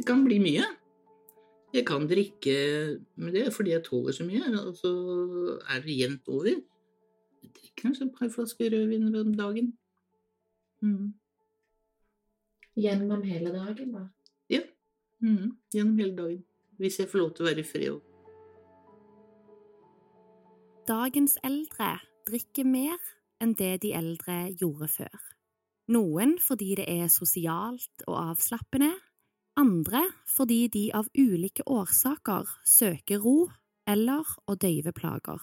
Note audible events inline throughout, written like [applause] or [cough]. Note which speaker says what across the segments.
Speaker 1: Det kan bli mye. Jeg kan drikke med det er fordi jeg tåler så mye, og så er det jevnt over. Jeg drikker kanskje et par flasker rødvin om dagen. Mm.
Speaker 2: Gjennom hele dagen, da?
Speaker 1: Ja. Mm. Gjennom hele dagen. Hvis jeg får lov til å være i fred.
Speaker 3: Dagens eldre drikker mer enn det de eldre gjorde før. Noen fordi det er sosialt og avslappende, andre fordi de av ulike årsaker søker ro eller å døyve plager.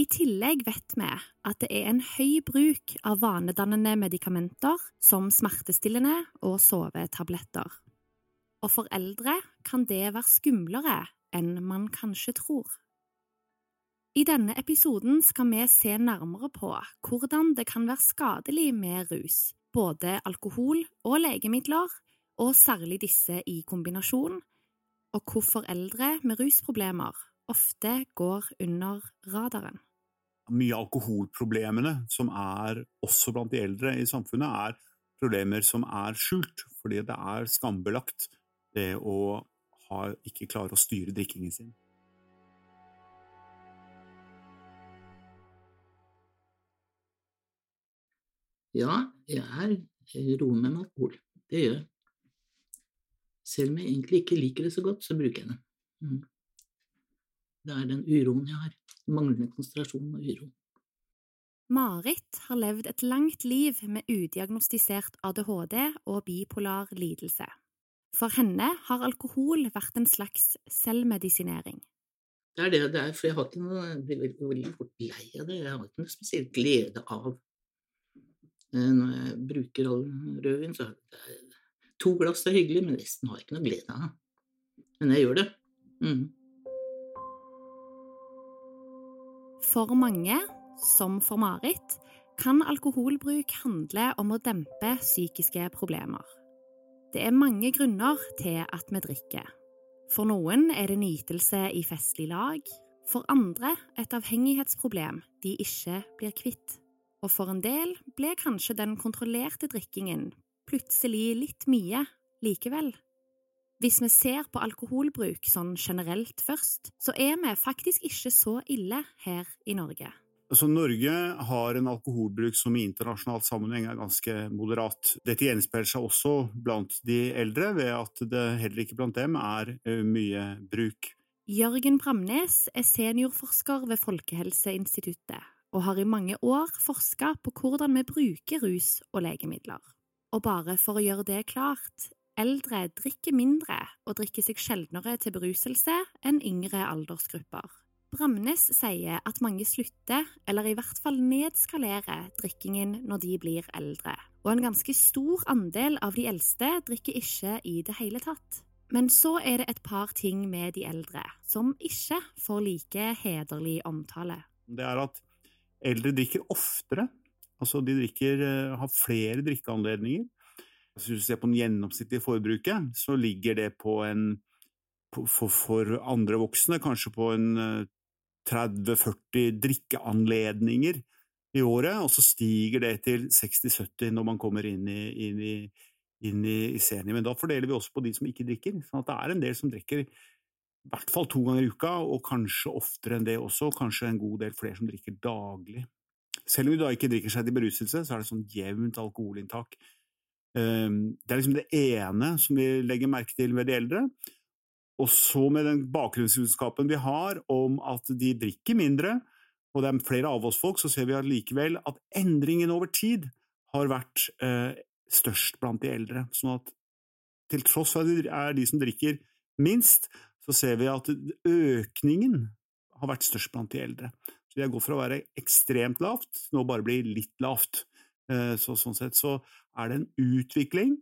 Speaker 3: I tillegg vet vi at det er en høy bruk av vanedannende medikamenter som smertestillende og sovetabletter. Og for eldre kan det være skumlere enn man kanskje tror. I denne episoden skal vi se nærmere på hvordan det kan være skadelig med rus, både alkohol og legemidler, og særlig disse i kombinasjon, og hvorfor eldre med rusproblemer ofte går under radaren.
Speaker 4: Mye av alkoholproblemene som er også blant de eldre i samfunnet, er problemer som er skjult, fordi det er skambelagt det å ha, ikke klare å styre drikkingen sin.
Speaker 1: Ja, jeg er roer meg med alkohol. Det gjør jeg. Selv om jeg egentlig ikke liker det så godt, så bruker jeg det. Mm. Det er den uroen jeg har. Manglende konsentrasjon og uro.
Speaker 3: Marit har levd et langt liv med udiagnostisert ADHD og bipolar lidelse. For henne har alkohol vært en slags selvmedisinering.
Speaker 1: Det er det det er, for jeg har ikke noe, jeg blir veldig, veldig fort lei av det. Jeg har ikke noe spesielt glede av eh, Når jeg bruker all rødvin, så er det To glass er hyggelig, men resten har jeg ikke noe glede av. Men jeg gjør det. Mm.
Speaker 3: For mange, som for Marit, kan alkoholbruk handle om å dempe psykiske problemer. Det er mange grunner til at vi drikker. For noen er det nytelse i festlig lag, for andre et avhengighetsproblem de ikke blir kvitt. Og for en del ble kanskje den kontrollerte drikkingen plutselig litt mye likevel. Hvis vi ser på alkoholbruk sånn generelt først, så er vi faktisk ikke så ille her i Norge.
Speaker 4: Altså, Norge har en alkoholbruk som i internasjonal sammenheng er ganske moderat. Dette gjenspeiler seg også blant de eldre, ved at det heller ikke blant dem er mye bruk.
Speaker 3: Jørgen Bramnes er seniorforsker ved Folkehelseinstituttet og har i mange år forska på hvordan vi bruker rus og legemidler. Og bare for å gjøre det klart, eldre drikker mindre og drikker seg sjeldnere til beruselse enn yngre aldersgrupper. Bramnes sier at mange slutter, eller i hvert fall nedskalerer, drikkingen når de blir eldre, og en ganske stor andel av de eldste drikker ikke i det hele tatt. Men så er det et par ting med de eldre som ikke får like hederlig omtale.
Speaker 4: Det er at eldre drikker oftere Altså, de drikker, eh, har flere drikkeanledninger. Hvis du ser på den gjennomsnittlige forbruket, så ligger det på en for, for andre voksne kanskje på en 30-40 eh, drikkeanledninger i året, og så stiger det til 60-70 når man kommer inn i, inn i, inn i senior. Men da fordeler vi også på de som ikke drikker. sånn at det er en del som drikker i hvert fall to ganger i uka, og kanskje oftere enn det også, kanskje en god del flere som drikker daglig. Selv om du da ikke drikker seg til beruselse, så er det sånn jevnt alkoholinntak. Ehm, det er liksom det ene som vi legger merke til ved de eldre. Og så med den bakgrunnskunnskapen vi har om at de drikker mindre, og det er flere av oss folk, så ser vi allikevel at endringen over tid har vært eh, størst blant de eldre. Sånn at til tross for at det er de som drikker minst, så ser vi at økningen har vært størst blant de eldre. Vi har gått fra å være ekstremt lavt nå bare blir litt lavt. Eh, så, sånn sett så er det en utvikling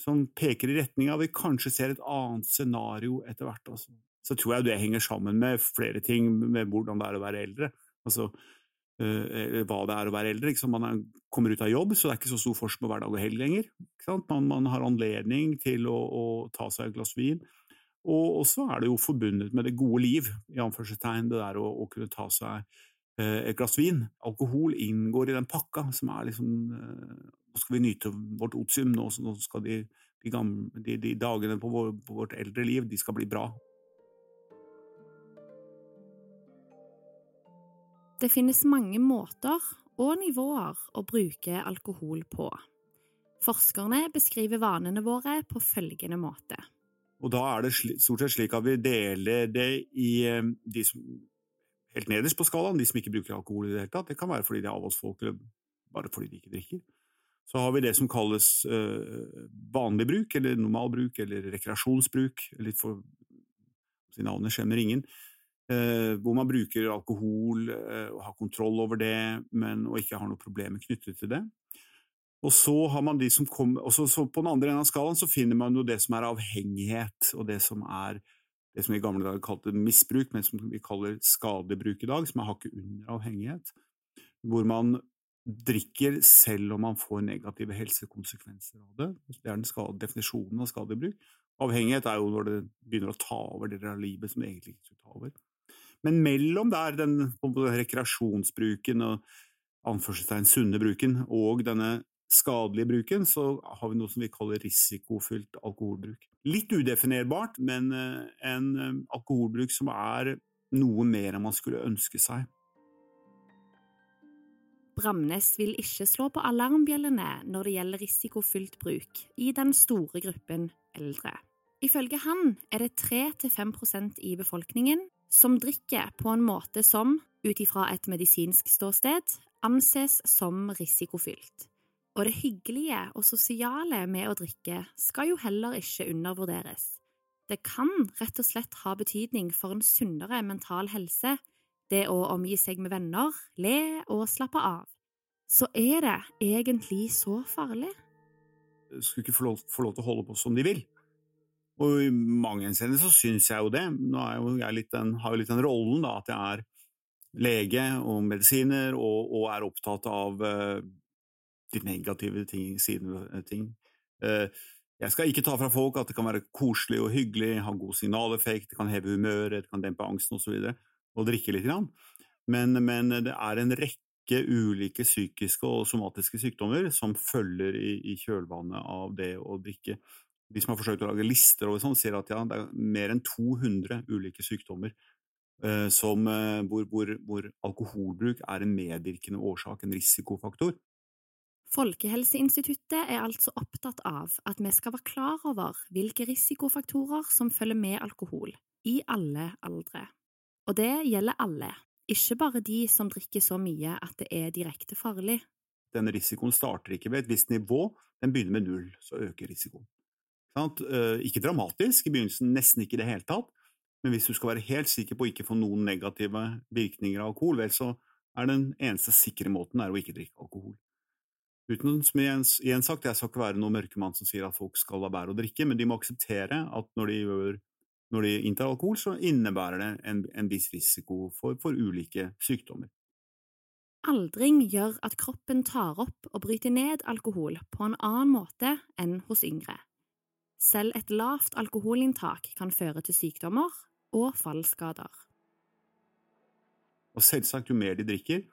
Speaker 4: som peker i retning av vi kanskje ser et annet scenario etter hvert. Altså. Så tror jeg det henger sammen med flere ting, med hvordan det er å være eldre. Altså uh, hva det er å være eldre. Man er, kommer ut av jobb, så det er ikke så stor forskjell på hverdag og helg lenger. Man, man, har anledning til å, å ta seg et glass vin. Og så er det jo forbundet med det gode liv, i anførselstegn, det der å, å kunne ta seg Eh, et glass vin. Alkohol inngår i den pakka som er liksom eh, Nå skal vi nyte vårt otium, nå, nå skal de de, gamle, de, de dagene på, vår, på vårt eldre liv, de skal bli bra.
Speaker 3: Det finnes mange måter og nivåer å bruke alkohol på. Forskerne beskriver vanene våre på følgende måte.
Speaker 4: Og da er det stort sett slik at vi deler det i eh, de som helt nederst på skalaen, de som ikke bruker alkohol i det hele tatt. Det kan være fordi de er avholdsfolk, eller bare fordi de ikke drikker. Så har vi det som kalles uh, vanlig bruk, eller normal bruk, eller rekreasjonsbruk. Litt for sine navnet skjemmer ingen. Uh, hvor man bruker alkohol uh, og har kontroll over det, men og ikke har noen problemer knyttet til det. Og så har man de som kommer, og så, så På den andre enden av skalaen så finner man jo det som er avhengighet, og det som er det som vi i gamle dager kalte misbruk, men som vi kaller skadebruk i dag, som er hakket under avhengighet. Hvor man drikker selv om man får negative helsekonsekvenser av det. Det er skade, definisjonen av skadebruk. Avhengighet er jo når det begynner å ta over deler av livet som det egentlig ikke skulle ta over. Men mellom der den rekreasjonsbruken og anførselstegn sunne bruken og denne skadelige bruken, så har vi noe som vi kaller risikofylt alkoholbruk. Litt udefinerbart, men eh, en eh, alkoholbruk som er noe mer enn man skulle ønske seg.
Speaker 3: Bramnes vil ikke slå på alarmbjellene når det gjelder risikofylt bruk i den store gruppen eldre. Ifølge han er det 3–5% i befolkningen som drikker på en måte som, ut ifra et medisinsk ståsted, anses som risikofylt. Og det hyggelige og sosiale med å drikke skal jo heller ikke undervurderes. Det kan rett og slett ha betydning for en sunnere mental helse det å omgi seg med venner, le og slappe av, så er det egentlig så farlig?
Speaker 4: Skulle ikke få lov, få lov til å holde på som de vil. Og i mange henseender så syns jeg jo det. Nå jo jeg den, har jo litt den rollen da, at jeg er lege og medisiner og, og er opptatt av de negative ting, sidene ting. Uh, jeg skal ikke ta fra folk at det kan være koselig og hyggelig, ha god signaleffekt, det kan heve humøret, det kan dempe angsten osv og drikke litt. Men, men, det er en rekke ulike psykiske og somatiske sykdommer som følger i, i kjølvannet av det å drikke. De som har forsøkt å lage lister over sånn, sier at ja, det er mer enn 200 ulike sykdommer eh, som, eh, hvor, hvor, hvor alkoholbruk er en medvirkende årsak, en risikofaktor.
Speaker 3: Folkehelseinstituttet er altså opptatt av at vi skal være klar over hvilke risikofaktorer som følger med alkohol, i alle aldre. Og det gjelder alle, ikke bare de som drikker så mye at det er direkte farlig.
Speaker 4: Den risikoen starter ikke ved et visst nivå, den begynner med null, så øker risikoen. Eh, ikke dramatisk, i begynnelsen nesten ikke i det hele tatt, men hvis du skal være helt sikker på å ikke få noen negative virkninger av alkohol, vel, så er den eneste sikre måten å ikke drikke alkohol. Uten, som igjen sagt, Jeg skal ikke være noen mørkemann som sier at folk skal la være å drikke, men de må akseptere at når de gjør når de inntar alkohol, så innebærer det en, en viss risiko for, for, ulike sykdommer.
Speaker 3: Aldring gjør at kroppen tar opp og bryter ned alkohol på en annen måte enn hos yngre. Selv et lavt alkoholinntak kan føre til sykdommer og fallskader.
Speaker 4: Og selvsagt, jo mer de drikker,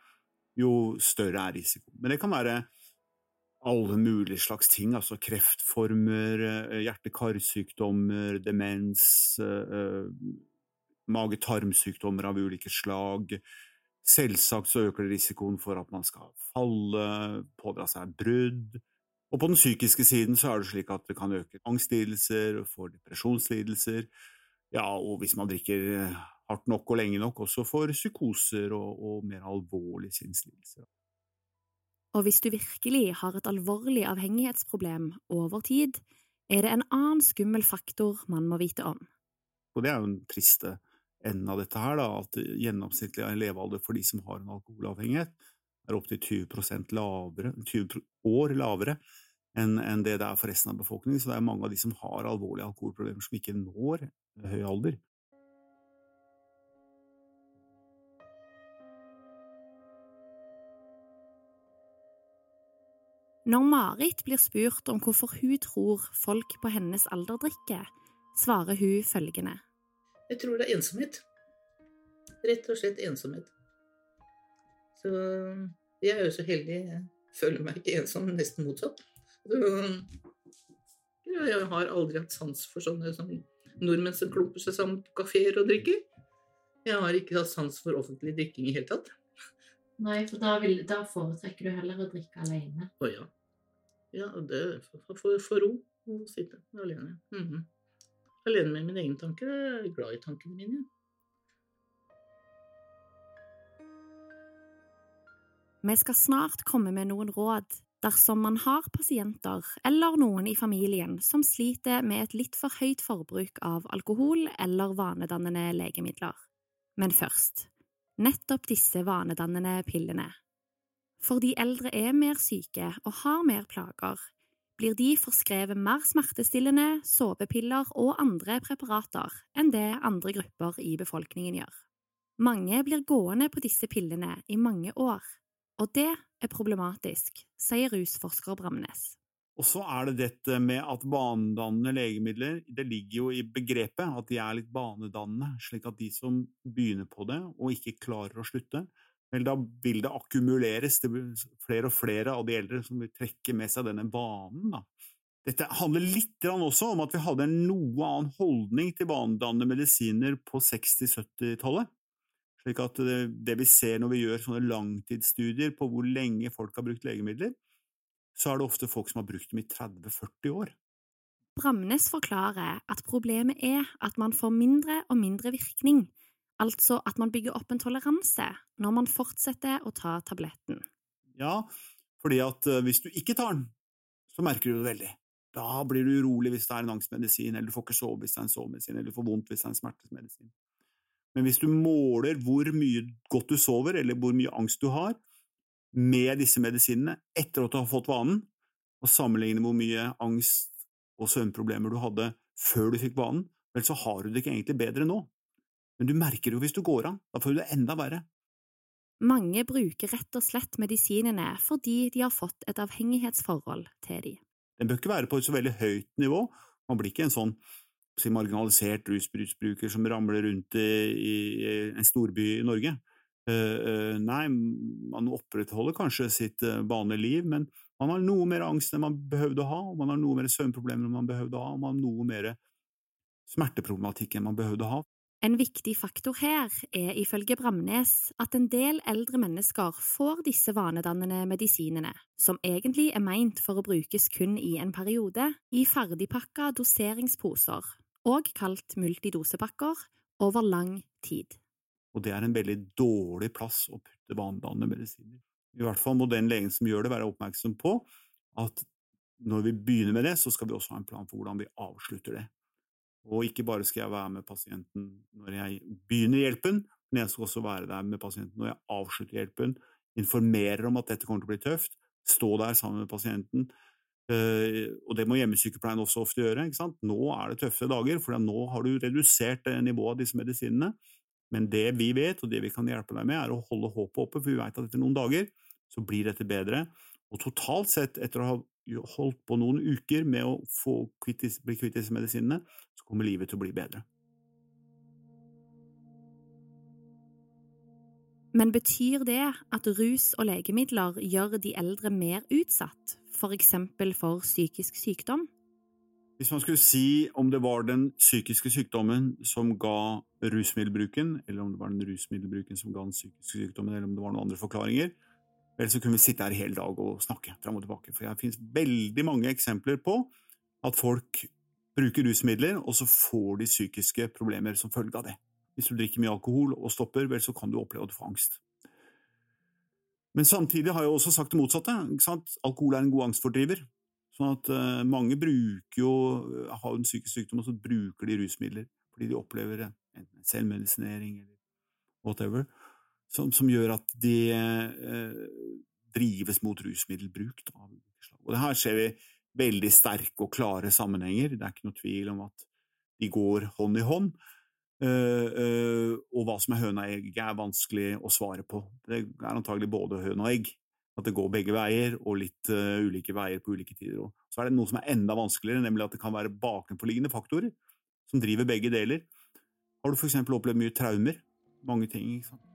Speaker 4: jo større er risiko. Men det kan være alle mulige slags ting, altså kreftformer, eh, hjerte-karsykdommer, demens, eh, eh, mage-tarmsykdommer av ulike slag. Selvsagt så øker det risikoen for at man skal falle, pådra seg brudd. Og på den psykiske siden så er det slik at det kan øke angstlidelser, for depresjonslidelser, ja, og hvis man drikker hardt nok og lenge nok, også for psykoser og, og mer alvorlige sinnslidelser.
Speaker 3: Og hvis du virkelig har et alvorlig avhengighetsproblem over tid, er det en annen skummel faktor man må vite om.
Speaker 4: Og det er jo den triste enden av dette her, da, at gjennomsnittlig levealder for de som har en alkoholavhengighet, er opptil 20% lavere, 20 år lavere enn det det er for resten av befolkningen. Så det er mange av de som har alvorlige alkoholproblemer som ikke når høy alder.
Speaker 3: Når Marit blir spurt om hvorfor hun tror folk på hennes alder drikker, svarer hun følgende.
Speaker 1: Jeg tror det er ensomhet. Rett og slett ensomhet. Så jeg er jo så heldig. Jeg føler meg ikke ensom, nesten motsatt. Så, Jeg har aldri hatt sans for sånne som nordmenn som klumper seg sammen på kafeer og drikker. Jeg har ikke hatt sans for offentlig drikking i hele tatt.
Speaker 2: Nei, for da, vil, da foretrekker du heller å drikke alene.
Speaker 1: Å ja. Ja, det er for, for, ro å sitte alene. Mhm. Alene med mine egne tanker. Jeg glad i tankene mine.
Speaker 3: Vi skal snart komme med noen råd dersom man har pasienter eller noen i familien som sliter med et litt for høyt forbruk av alkohol eller vanedannende legemidler. Men først, nettopp disse vanedannende pillene. Fordi eldre er mer syke og har mer plager, blir de forskrevet mer smertestillende, sovepiller og andre preparater enn det andre grupper i befolkningen gjør. Mange blir gående på disse pillene i mange år, og det er problematisk, sier rusforsker Bramnes.
Speaker 4: Og så er det dette med at banedannende legemidler Det ligger jo i begrepet at de er litt banedannende, slik at de som begynner på det og ikke klarer å slutte, vel, da vil det akkumuleres. Det blir flere og flere av de eldre som vil trekke med seg denne vanen. Da. Dette handler litt også om at vi hadde en noe annen holdning til vanedannende medisiner på 60-70-tallet. Slik at det, vi ser når vi gjør sånne langtidsstudier på hvor lenge folk har brukt legemidler, så er det ofte folk som har brukt dem i 30–40 år.
Speaker 3: Bramnes forklarer at problemet er at man får mindre og mindre virkning, altså at man bygger opp en toleranse når man fortsetter å ta tabletten.
Speaker 4: Ja, fordi at eh, hvis du ikke tar den, så merker du det veldig. Da blir du urolig hvis det er en angstmedisin, eller du får ikke sove hvis det er en sovemedisin, eller du får vondt hvis det er en smertesmedisin. Men hvis du måler hvor mye godt du sover, eller hvor mye angst du har, med disse medisinene etter at du har fått vanen, og sammenligner hvor mye angst og søvnproblemer du hadde før du fikk vanen, vel, så har du det ikke egentlig bedre nå. Men du merker jo hvis du går av, da får du det enda verre.
Speaker 3: Mange bruker rett og slett medisinene fordi de har fått et avhengighetsforhold til de.
Speaker 4: Den bør ikke være på et så veldig høyt nivå, man blir ikke en sånn si, marginalisert rusbruker som ramler rundt i, en storby i Norge. Uh, nei, man opprettholder kanskje sitt uh, vanlige liv, men man har noe mer angst enn man behøvde å ha, man har noe mer søvnproblemer enn man behøvde å ha, man har noe mer smerteproblematikk enn man behøvde å ha.
Speaker 3: En viktig faktor her er ifølge Bramnes at en del eldre mennesker får disse vanedannende medisinene, som egentlig er meint for å brukes kun i en periode, i ferdigpakka doseringsposer, og kalt multidosepakker, over lang tid.
Speaker 4: Og det er en veldig dårlig plass å putte vanedannende medisiner. I hvert fall må den legen som gjør det, være oppmerksom på at når vi begynner med det, så skal vi også ha en plan for hvordan vi avslutter det. Og ikke bare skal jeg være med pasienten når jeg begynner hjelpen, men jeg skal også være der med pasienten når jeg avslutter hjelpen, informerer om at dette kommer til å bli tøft, stå der sammen med pasienten. Uh, og det må hjemmesykepleien også ofte gjøre. ikke sant? Nå er det tøffe dager, for nå har du redusert nivået av disse medisinene. Men det vi vet, og det vi kan hjelpe deg med, er å holde håpet oppe, for vi vet at etter noen dager så blir dette bedre. Og totalt sett, etter å ha holdt på noen uker med å få kvittis, bli kvitt disse medisinene, så kommer livet til å bli bedre.
Speaker 3: Men betyr det at rus og legemidler gjør de eldre mer utsatt, for eksempel for psykisk sykdom?
Speaker 4: Hvis man skulle si om det var den psykiske sykdommen som ga rusmiddelbruken, eller om det var den rusmiddelbruken som ga den psykiske sykdommen, eller om det var noen andre forklaringer, så kunne vi sitte her hele dag og snakke fram og tilbake. For det finnes veldig mange eksempler på at folk bruker rusmidler, og så får de psykiske problemer som følge av det. Hvis du drikker mye alkohol og stopper, vel så kan du oppleve at du får angst. Men samtidig har jeg også sagt det motsatte. Alkohol er en god angstfordriver. Sånn at uh, mange bruker jo, uh, har en psykisk sykdom, og så bruker de rusmidler fordi de opplever enten selvmedisinering eller whatever, som, som gjør at de eh, drives mot rusmiddelbruk. Da. Og her ser vi veldig sterke og klare sammenhenger. Det er ikke noe tvil om at de går hånd i hånd. og hva som er høna og egg, er vanskelig å svare på. Det er antagelig både høne og egg at det går begge veier, og litt uh, ulike veier på ulike tider. Og så er det noe som er enda vanskeligere, nemlig at det kan være bakenforliggende faktorer som driver begge deler. Har du eksempel opplevd mye traumer? Mange ting, ikke sant?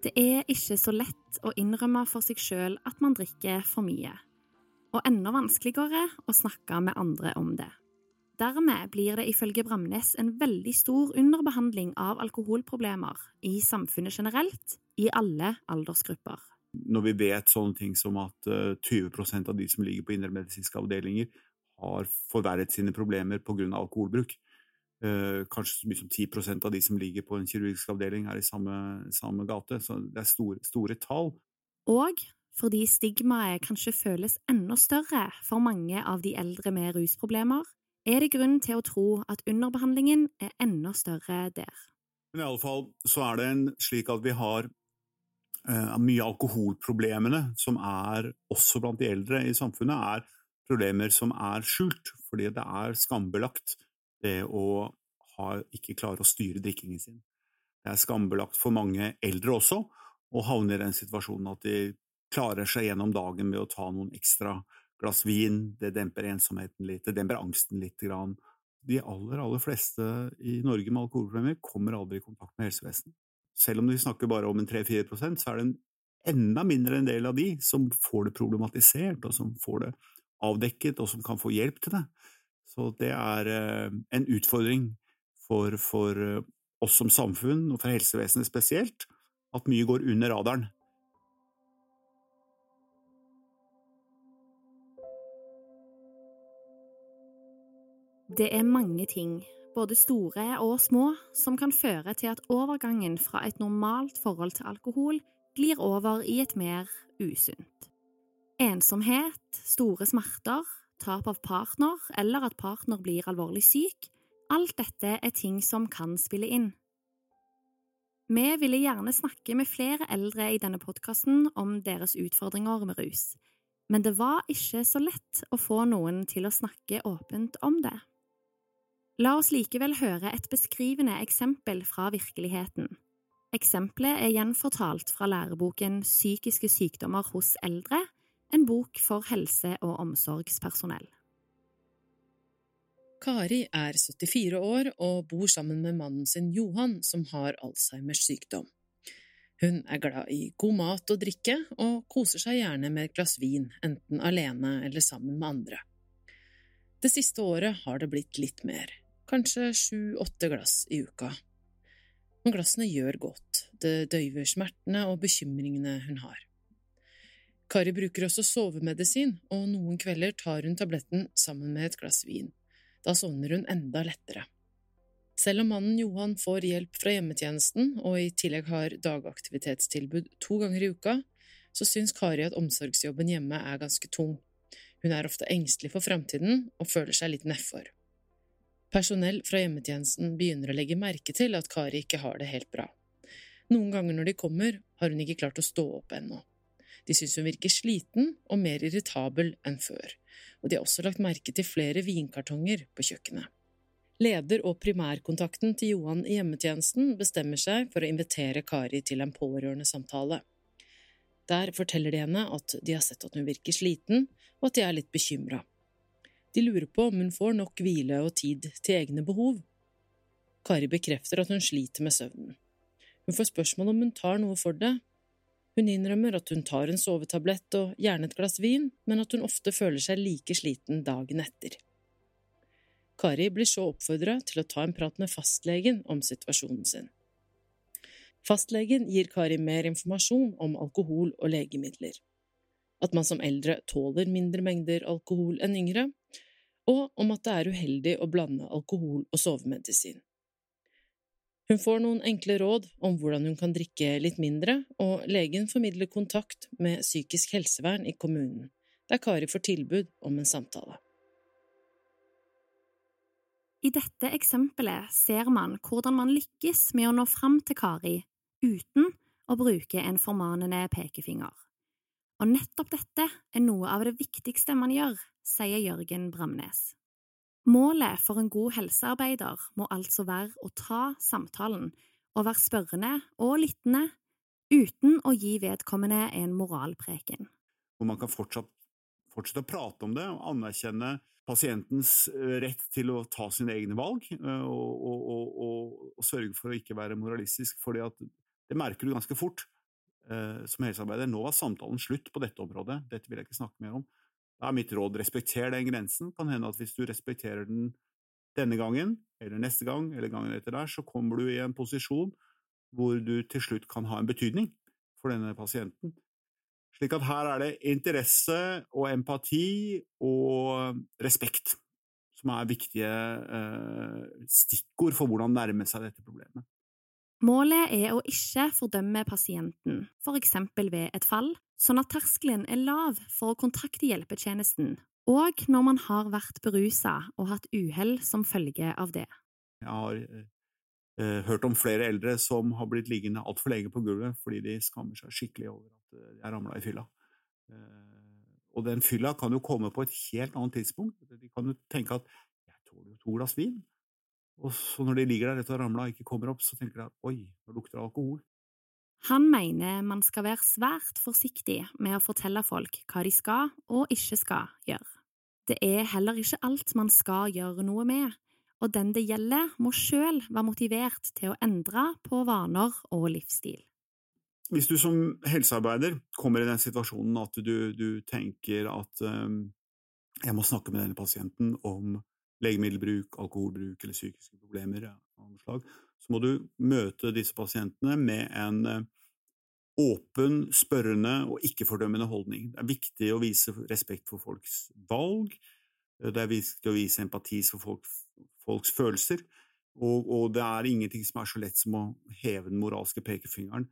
Speaker 3: Det er ikke så lett å innrømme for seg sjøl at man drikker for mye, og enda vanskeligere å snakke med andre om det. Dermed blir det ifølge Bramnes en veldig stor underbehandling av alkoholproblemer i samfunnet generelt, i alle aldersgrupper.
Speaker 4: Når vi vet sånne ting som at 20% av de som ligger på indremedisinske avdelinger, har forverret sine problemer pga. alkoholbruk. Kanskje så mye som 10% av de som ligger på en kirurgisk avdeling, er i samme, samme gate. Så det er store, store tall.
Speaker 3: Og fordi stigmaet kanskje føles enda større for mange av de eldre med rusproblemer, er det grunn til å tro at underbehandlingen er enda større der.
Speaker 4: Men i alle fall så er det en, slik at vi har uh, mye av alkoholproblemene som er også blant de eldre i samfunnet, er problemer som er skjult, fordi det er skambelagt det å ha, ikke klare å styre drikkingen sin. Det er skambelagt for mange eldre også, å havne i den situasjonen at de klarer seg gjennom dagen med å ta noen ekstra glass vin, det demper ensomheten litt, det demper angsten litt. Grann. De aller, aller fleste i Norge med alkoholproblemer kommer aldri i kontakt med helsevesenet. Selv om vi snakker bare om en 3-4 prosent, så er det en enda mindre en del av de som får det problematisert, og som får det avdekket, og som kan få hjelp til det. Så det er eh, en utfordring for, for eh, oss som samfunn, og for helsevesenet spesielt, at mye går under radaren.
Speaker 3: Det er mange ting, både store og små, som kan føre til at overgangen fra et normalt forhold til alkohol glir over i et mer usunt. Ensomhet, store smerter, tap av partner eller at partner blir alvorlig syk, alt dette er ting som kan spille inn. Vi ville gjerne snakke med flere eldre i denne podkasten om deres utfordringer med rus, men det var ikke så lett å få noen til å snakke åpent om det. La oss likevel høre et beskrivende eksempel fra virkeligheten. Eksempelet er gjenfortalt fra læreboken Psykiske sykdommer hos eldre, en bok for helse- og omsorgspersonell.
Speaker 5: Kari er 74 år og bor sammen med mannen sin Johan, som har Alzheimers sykdom. Hun er glad i god mat og drikke, og koser seg gjerne med et glass vin, enten alene eller sammen med andre. Det siste året har det blitt litt mer kanskje sju–åtte glass i uka. Men glassene gjør godt, det døyver smertene og bekymringene hun har. Kari bruker også sovemedisin, og noen kvelder tar hun tabletten sammen med et glass vin. Da sovner hun enda lettere. Selv om mannen Johan får hjelp fra hjemmetjenesten og i tillegg har dagaktivitetstilbud to ganger i uka, så syns Kari at omsorgsjobben hjemme er ganske tung. Hun er ofte engstelig for framtiden og føler seg litt nedfor. Personell fra hjemmetjenesten begynner å legge merke til at Kari ikke har det helt bra. Noen ganger når de kommer, har hun ikke klart å stå opp ennå. De synes hun virker sliten og mer irritabel enn før, og de har også lagt merke til flere vinkartonger på kjøkkenet. Leder og primærkontakten til Johan i hjemmetjenesten bestemmer seg for å invitere Kari til en pårørendesamtale. Der forteller de henne at de har sett at hun virker sliten, og at de er litt bekymra. De lurer på om hun får nok hvile og tid til egne behov. Kari bekrefter at hun sliter med søvnen. Hun får spørsmål om hun tar noe for det. Hun innrømmer at hun tar en sovetablett og gjerne et glass vin, men at hun ofte føler seg like sliten dagen etter. Kari blir så oppfordra til å ta en prat med fastlegen om situasjonen sin. Fastlegen gir Kari mer informasjon om alkohol og legemidler at man som eldre tåler mindre mengder alkohol enn yngre, og om at det er uheldig å blande alkohol og sovemedisin. Hun får noen enkle råd om hvordan hun kan drikke litt mindre, og legen formidler kontakt med psykisk helsevern i kommunen, der Kari får tilbud om en samtale.
Speaker 3: I dette eksempelet ser man hvordan man lykkes med å nå fram til Kari uten å bruke en formanende pekefinger. Og nettopp dette er noe av det viktigste man gjør, sier Jørgen Bramnes. Målet for en god helsearbeider må altså være å ta samtalen og være spørrende og lyttende uten å gi vedkommende en moralpreken.
Speaker 4: Og man kan fortsatt, fortsette å prate om det og anerkjenne pasientens eh, rett til å ta sine egne valg, eh, og, og, og, og sørge for å ikke være moralistisk, for det merker du ganske fort eh, som helsearbeider nå var samtalen slutt på dette området, dette vil jeg ikke snakke mer om. Da er mitt råd respekter den grensen. Kan hende at hvis du respekterer den denne gangen, eller neste gang, eller gangen etter der, så kommer du i en posisjon hvor du til slutt kan ha en betydning for denne pasienten. Slik at her er det interesse og empati og respekt som er viktige eh, stikkord for hvordan nærme seg dette problemet.
Speaker 3: Målet er å ikke fordømme pasienten, for eksempel ved et fall, sånn at terskelen er lav for å kontakte hjelpetjenesten, og når man har vært berusa og hatt uhell som følge av det.
Speaker 4: Jeg har eh, hørt om flere eldre som har blitt liggende altfor lenge på gulvet fordi de skammer seg skikkelig over at de har ramla i fylla. Eh, og den fylla kan jo komme på et helt annet tidspunkt. De kan jo tenke at jeg tåler jo to glass vin. Og så når de ligger der etter å ha ramla og ikke kommer opp, så tenker de at oi, nå lukter det alkohol.
Speaker 3: Han mener man skal være svært forsiktig med å fortelle folk hva de skal og ikke skal gjøre. Det er heller ikke alt man skal gjøre noe med, og den det gjelder må sjøl være motivert til å endre på vaner og livsstil.
Speaker 4: Hvis du som helsearbeider kommer i den situasjonen at du, du tenker at um, jeg må snakke med denne pasienten om legemiddelbruk, alkoholbruk eller psykiske problemer så må du møte disse pasientene med en eh, åpen, spørrende og ikke-fordømmende holdning. Det er viktig å vise respekt for folks valg, det er viktig å vise empati for folk, folks følelser, og, og, det er ingenting som er så lett som å heve den moralske pekefingeren.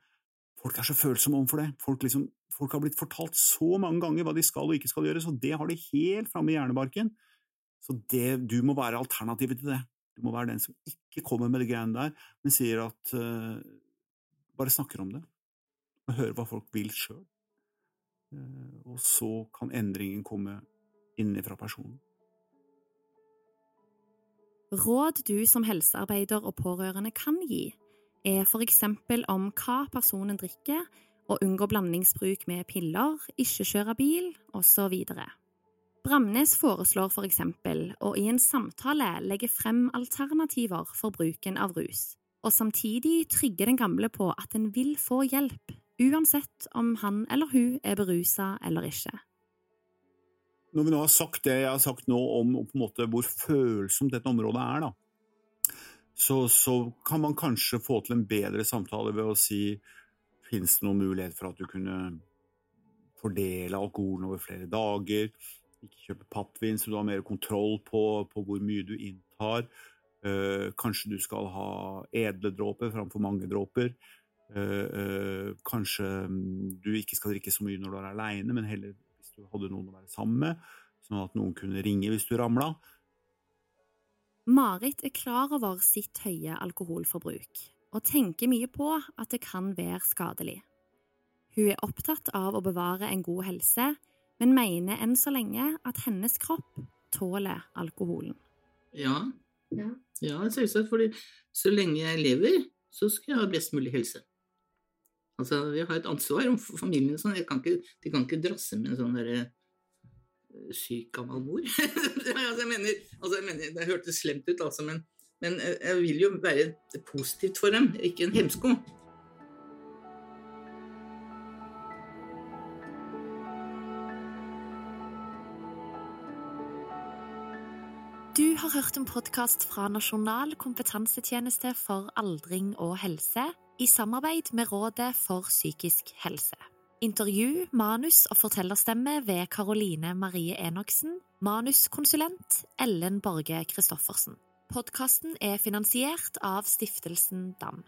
Speaker 4: Folk er så følsomme overfor det. Folk, liksom, folk har blitt fortalt så mange ganger hva de skal og ikke skal gjøre, så det har de helt framme i hjernebarken. Så det, du må være alternativet til det. Du må være den som ikke kommer med det greiene der, men sier at uh, Bare snakker om det, og hører hva folk vil sjøl. Uh, eh, og så kan endringen komme innenfra personen.
Speaker 3: Råd du som helsearbeider og pårørende kan gi, er for eksempel om hva personen drikker, og unngå blandingsbruk med piller, ikke kjøre bil, osv. Bramnes foreslår for eksempel å i en samtale legge frem alternativer for bruken av rus, og samtidig trygge den gamle på at en vil få hjelp, uansett om han eller hun er berusa eller ikke.
Speaker 4: Når vi nå har sagt det jeg har sagt nå om hvor følsomt dette området er, da, så, så, kan man kanskje få til en bedre samtale ved å si Fins det noen mulighet for at du kunne fordele alkoholen over flere dager? Ikke kjøpe pappvin, så du har mer kontroll på, på hvor mye du inntar. Uh, kanskje du skal ha edle dråper framfor mange dråper. Uh, uh, kanskje um, du ikke skal drikke så mye når du er aleine, men heller hvis du hadde noen å være sammen med, sånn at noen kunne ringe hvis du ramla.
Speaker 3: Marit er klar over sitt høye alkoholforbruk, og tenker mye på at det kan være skadelig. Hun er opptatt av å bevare en god helse, men mener enn så lenge at hennes kropp tåler alkoholen.
Speaker 1: Ja, ja. ja selvsagt. For så lenge jeg lever, så skal jeg ha best mulig helse. Altså, vi har et ansvar for familien. Sånn. Kan ikke, de kan ikke drasse med en sånn derre eh, syk gammel mor. [laughs] altså, jeg mener, altså, jeg mener, det hørtes slemt ut, altså, men, men eh, jeg vil jo være positivt for dem, ikke en hemsko.
Speaker 3: Har hørt en podkast fra Nasjonal kompetansetjeneste for aldring og helse i samarbeid med Rådet for psykisk helse. Intervju, manus og fortellerstemme ved Karoline Marie Enoksen. Manuskonsulent Ellen Borge Christoffersen. Podkasten er finansiert av Stiftelsen DAM.